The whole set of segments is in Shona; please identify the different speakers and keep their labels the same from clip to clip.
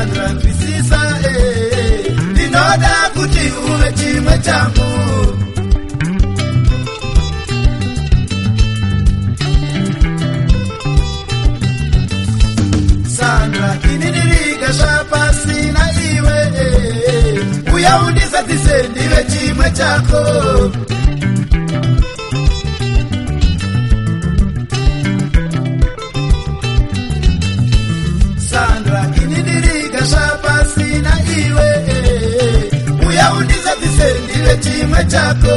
Speaker 1: zvangu sandra nzwisisa eh, ndinoda kuti uve chimwe changu. Sandra ini ndiriga zvapasina iwe eh, uya undizadzise ndive chimwe chako uya undizadzise ndive chimwe chako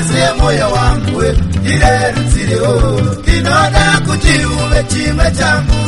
Speaker 1: sandimeziye mwoyo wangu we ndirerutsirewo ndinoda kuti uve chimwe changu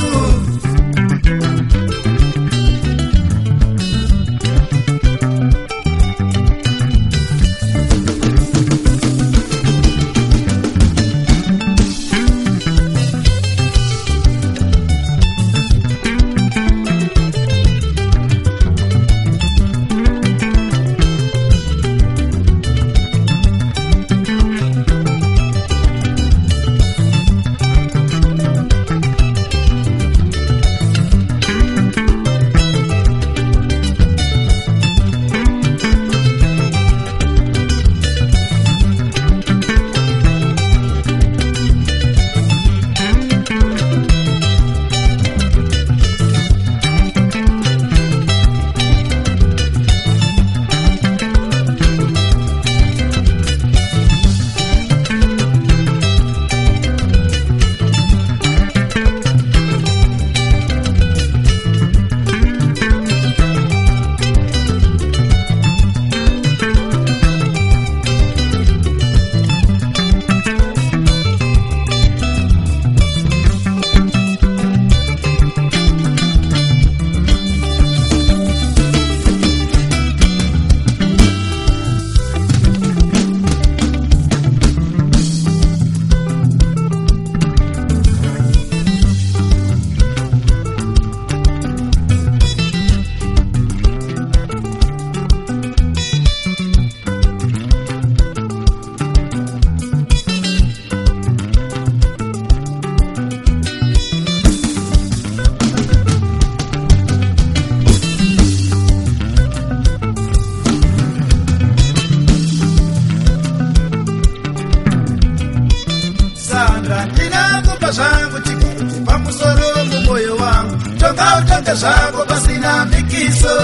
Speaker 1: utonge zvako pasina mikiso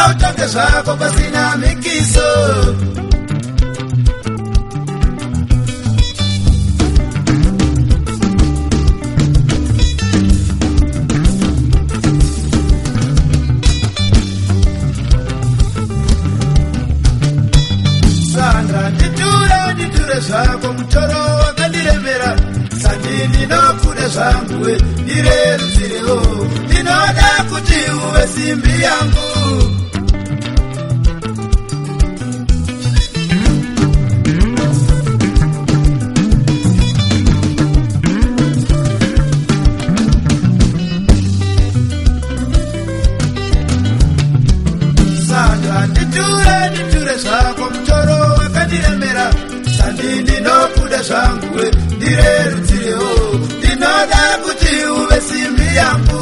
Speaker 1: tonga utonge zvako pasina mikiso. Sandra nditure nditure zvako mutoro kuti ndinokude zvanguwe ndireruzirewo ndinoda kuti uve simbi yangu. Sanda ndichure ndichure zvako mutoro wakandiremera. Sandi ndinokude zvanguwe ndirerutse ndirerutsirewo ndinoda kuti uve simbi yangu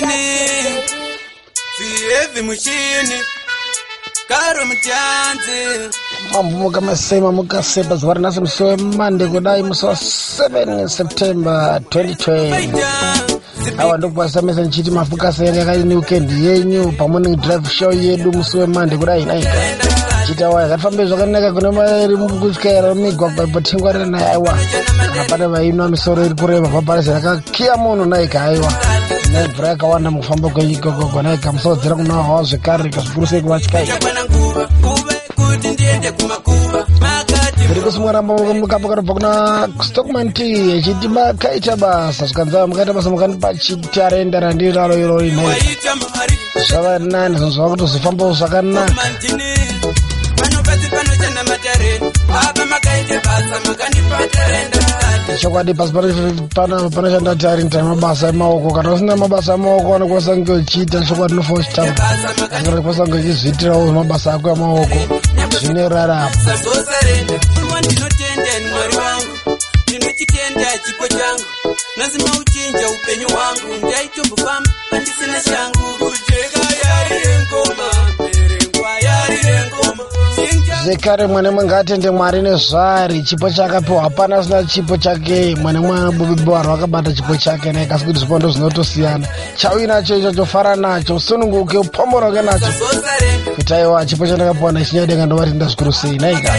Speaker 2: Sungmantini, sihevi mushini, karo muchanzi.
Speaker 3: mambo mukamasema mukasepa zuva rinasi musi wemande kudai musi wa7 september 2020
Speaker 2: Baita,
Speaker 3: awa ndokupasisa ndichiti mafukasa ere yakati ni weekend yenyu pamorning drive show yedu musi wemande kudai naika chiti awa yakatifambei zvakanaka kune mairi kutyaira migwagwa ipotingwarira naye aiwa. Kana pane vainwa misoro iri kureba paparisi rakakiya munhu naika aiwa. Nemvura yakawanda mukufamba kweigogogwa naika musaodzera kuna hawa zvekare rika zvikuru sei kuvatyaika tiri kusimwaramba mukapo kanobva kuna stockman t echiti makaita basa zvikanzava mukaita basa mukandipa chiti arenda randiraro irori nei
Speaker 2: waita mari,
Speaker 3: zvava nani zvinhu zvava kutozofambawo zvakanaka chokwadi pasi pano- pano- panoshanda tarinta mabasa emaoko. Kana usina mabasa emaoko anokwanisa kunge uchiita chokwadi unofanira uchitaura
Speaker 2: Basa
Speaker 3: asi kana ukwanisa kunge uchizviitirawo mabasa ako emaoko zvine
Speaker 2: ndinochitenda chipo changu lazima uchinja upenyu wangu ndaitombofamba pandisina shangu kujeka yarire ngoma
Speaker 3: zvekare mwene mungatende mwari nezvari chipo chakapiwa hapana asina chipo chake. Mwene mwabobibovarwa wakabata chipo chake naye kasi kuti zvipo ndo zvinotosiyana chauinacho icho chofara nacho usununguke upomborauke nacho. Kuti aiwa chipo chandakapiwa nechinyadenga ndovatinda zvikuru sei naika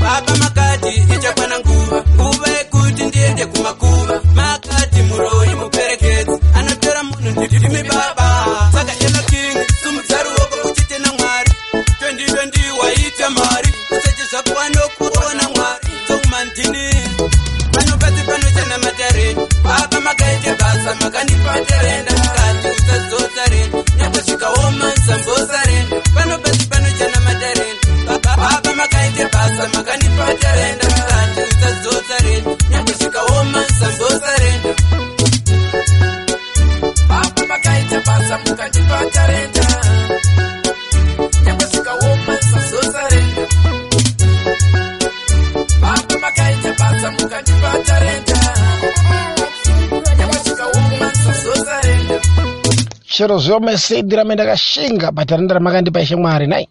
Speaker 2: baba makati ichakwana nguva. Nguva yekuti ndiende kumakuva makati muroyi mupere ndimi baba saka ena king sumudza ruoko kuchite namwari 2020 waiita mari. Kuseche zvako wanokuona mwari. Dzokumandini panopasi panochanamatareni baba makaite basa makandipatarenda mukati usazodza reni nyakosvikawo masambo
Speaker 4: chero zvomesedhi rame ndakashinga bhatarenda ramakandipa ishe mwari nai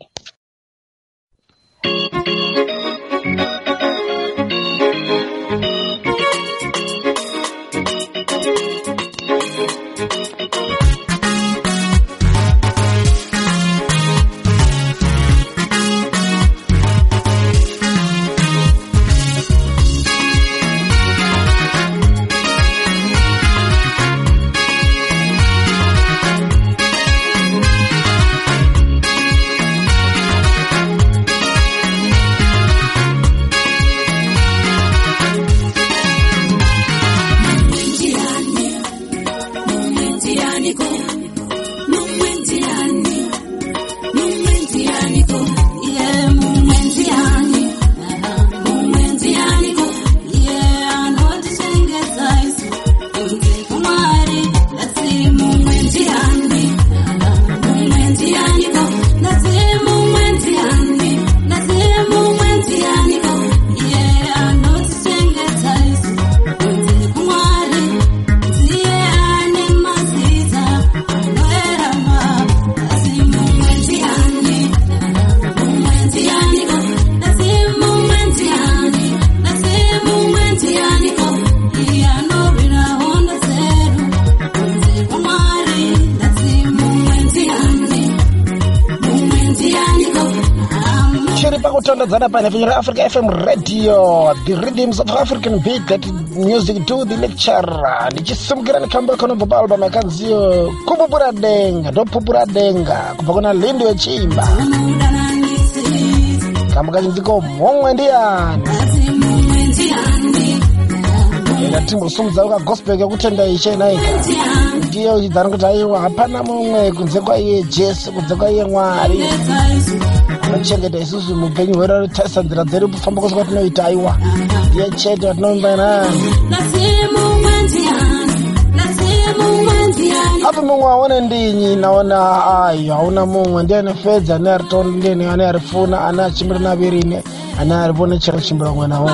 Speaker 4: pakutondedzana panhepfenyu reafrica fm radio. The rhythms of african beat that music to the lecture. Ndichisimukira nekamba kanobva paalbum yakanziyo kupupura denga ndopupura denga kubva kuna lindo yechiimba kamba kachinziko mhomwe ndiyani ena timbosumudza ukagospel yekutenda ichenaika ndiye uchidzana kuti aiwa hapana mumwe kunze kwaiye jesu kunze kwaiye mwari anochengeta isusu mupenyu hwedu anotarisa nzira dzedu kufamba kwose kwatinoita aiwa ndiye chete watinovimba nani apo mumwe aone ndinyi naona ayo hauna mumwe. Ndiani fedza ane ari tondeni ane arifuna ane achimbira navirine ane aripone chero chimbira umwe naumwe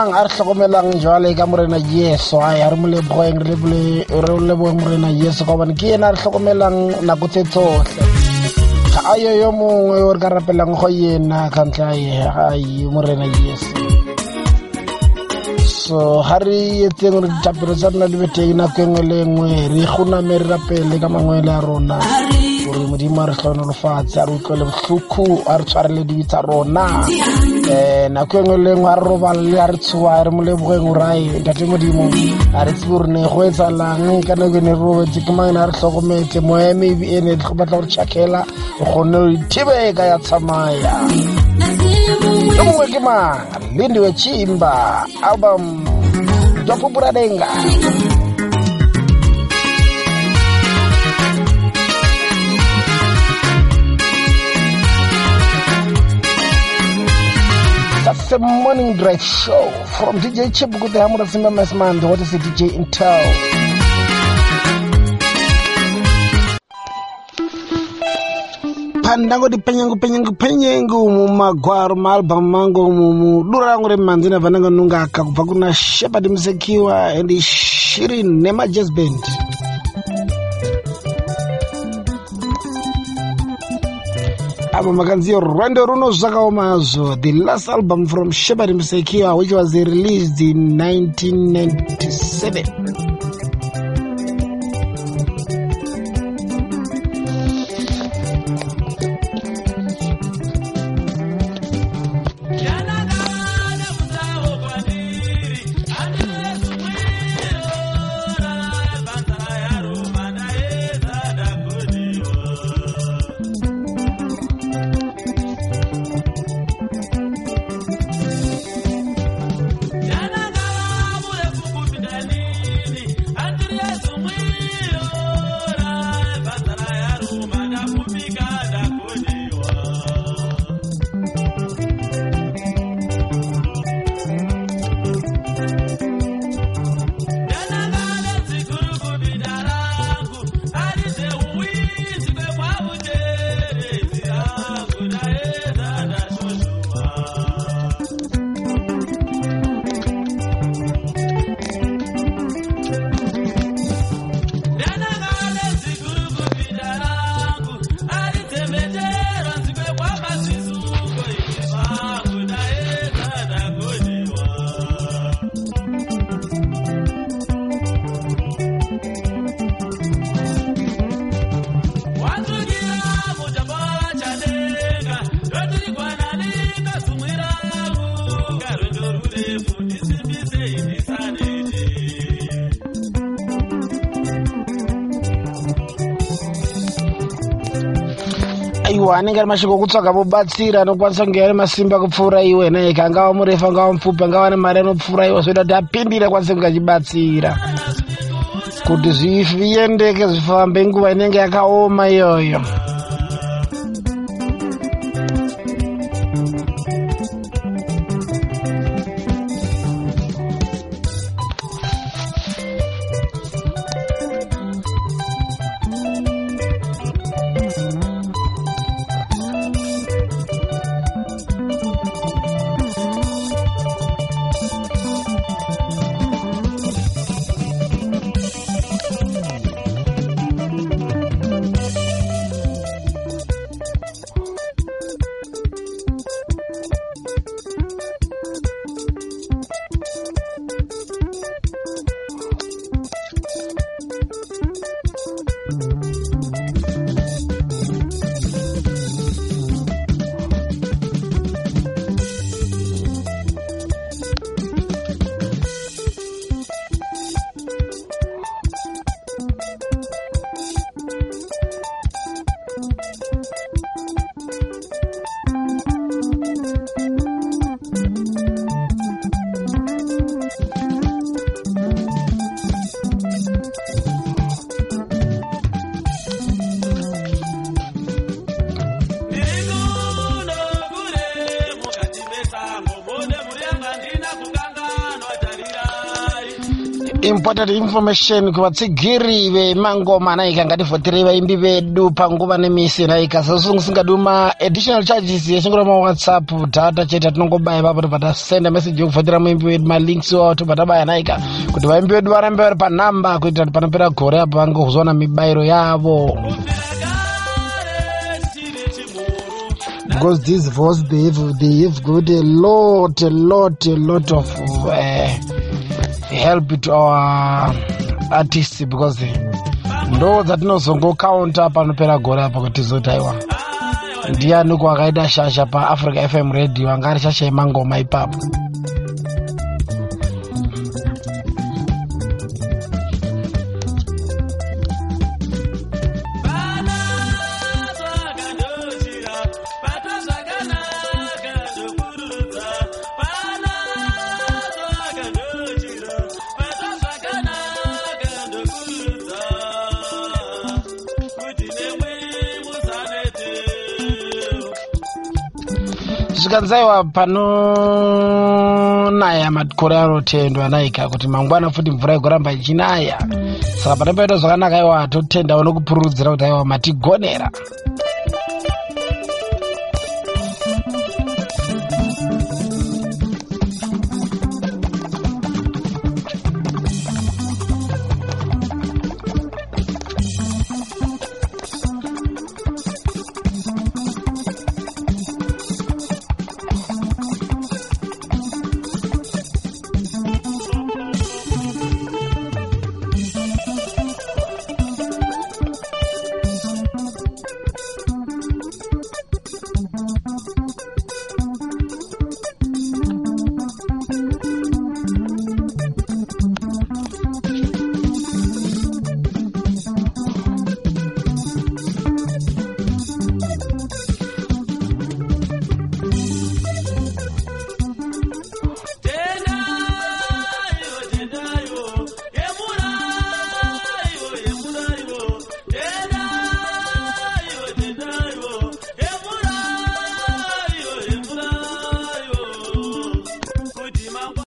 Speaker 3: mang a re tlhokomelang jwale ka morena yeso a re mo re leboeng morena yeso ka gobane ke ena a re tlhokomelang nako tse tsotlhe ga a yo yo mongwe o re ka rapelang go yena ka ntlha ai morena yeso so ga re etseng gore ditapelo tsa rona di beteng nako engwe le engwe re goname re rapele ka mangwele a rona gore modimo re tlhonolofatse a re utlwele botlhoko a re tshwarele dibi tsa rona. Um nako engwe le engwe a re robalele a re tshoa re mo lebogeng gore ae ntate modimo a re tsebe gore ne go etsalang ka nako e ne re robetse ke mang ne a re tlhokometse moya maybe e ne re batla gore tšhakela o kgonne go ithibeka ya tsamaya. Yo mongwe ke mang? Lindiwe chimba album jwapupuradenga That's the morning drive show from DJ Chibuku, the Hamura Simba Mesman, What is the DJ in town? phandango dipenyengu penyengu penyengu mumagwaro maalbhamu mangu mumu dura rangu remanzi navhananga nungaka kubva kuna shepard musekiwa and shirin nemajazz band album akanziyo rwendo runo zvakaomazvo the last album from shepard musekiwa which was released in 1997 anenge ari mashoko okutsvaga mubatsira anokwanisa kunge ane masimba kupfuura iwe. Naika angava murefu angava mupfupi angava ane mari anopfuura iwe zvoita kuti apindire akwanise kunge achibatsira. Kuti zviendeke zvifambe nguva inenge yakaoma iyoyo important information kuvatsigiri vemangoma naika ngativhoterei vaimbi vedu panguva nemisi naika. Sasingadi maadditional charges yachingora mawhatsapp data chete atinongobaya ipapo tobva tasenda meseji yekuvhotera muimbi wedu malinks wavo tobva tabaya naika. Kuti vaimbi vedu varambe vari panhamba kuitira kuti panopera gore apo vange kuzoona mibayiro yavo. Because these voice they have, they have got a lot a lot a lot of uh, help to our artists because ndo dzatinozongokaunta panopera gore apa kuti tizotaiwa ndiani ku akaita shasha paafrica fm radio anga ari shasha yemangoma ipapo zvikanzaiwa panonaya makore anotendwa naika kuti mangwana futi mvura igoramba ichinaya. Saka panopaita zvakanaka iwa totendawo nokupururudzira kuti aiwa matigonera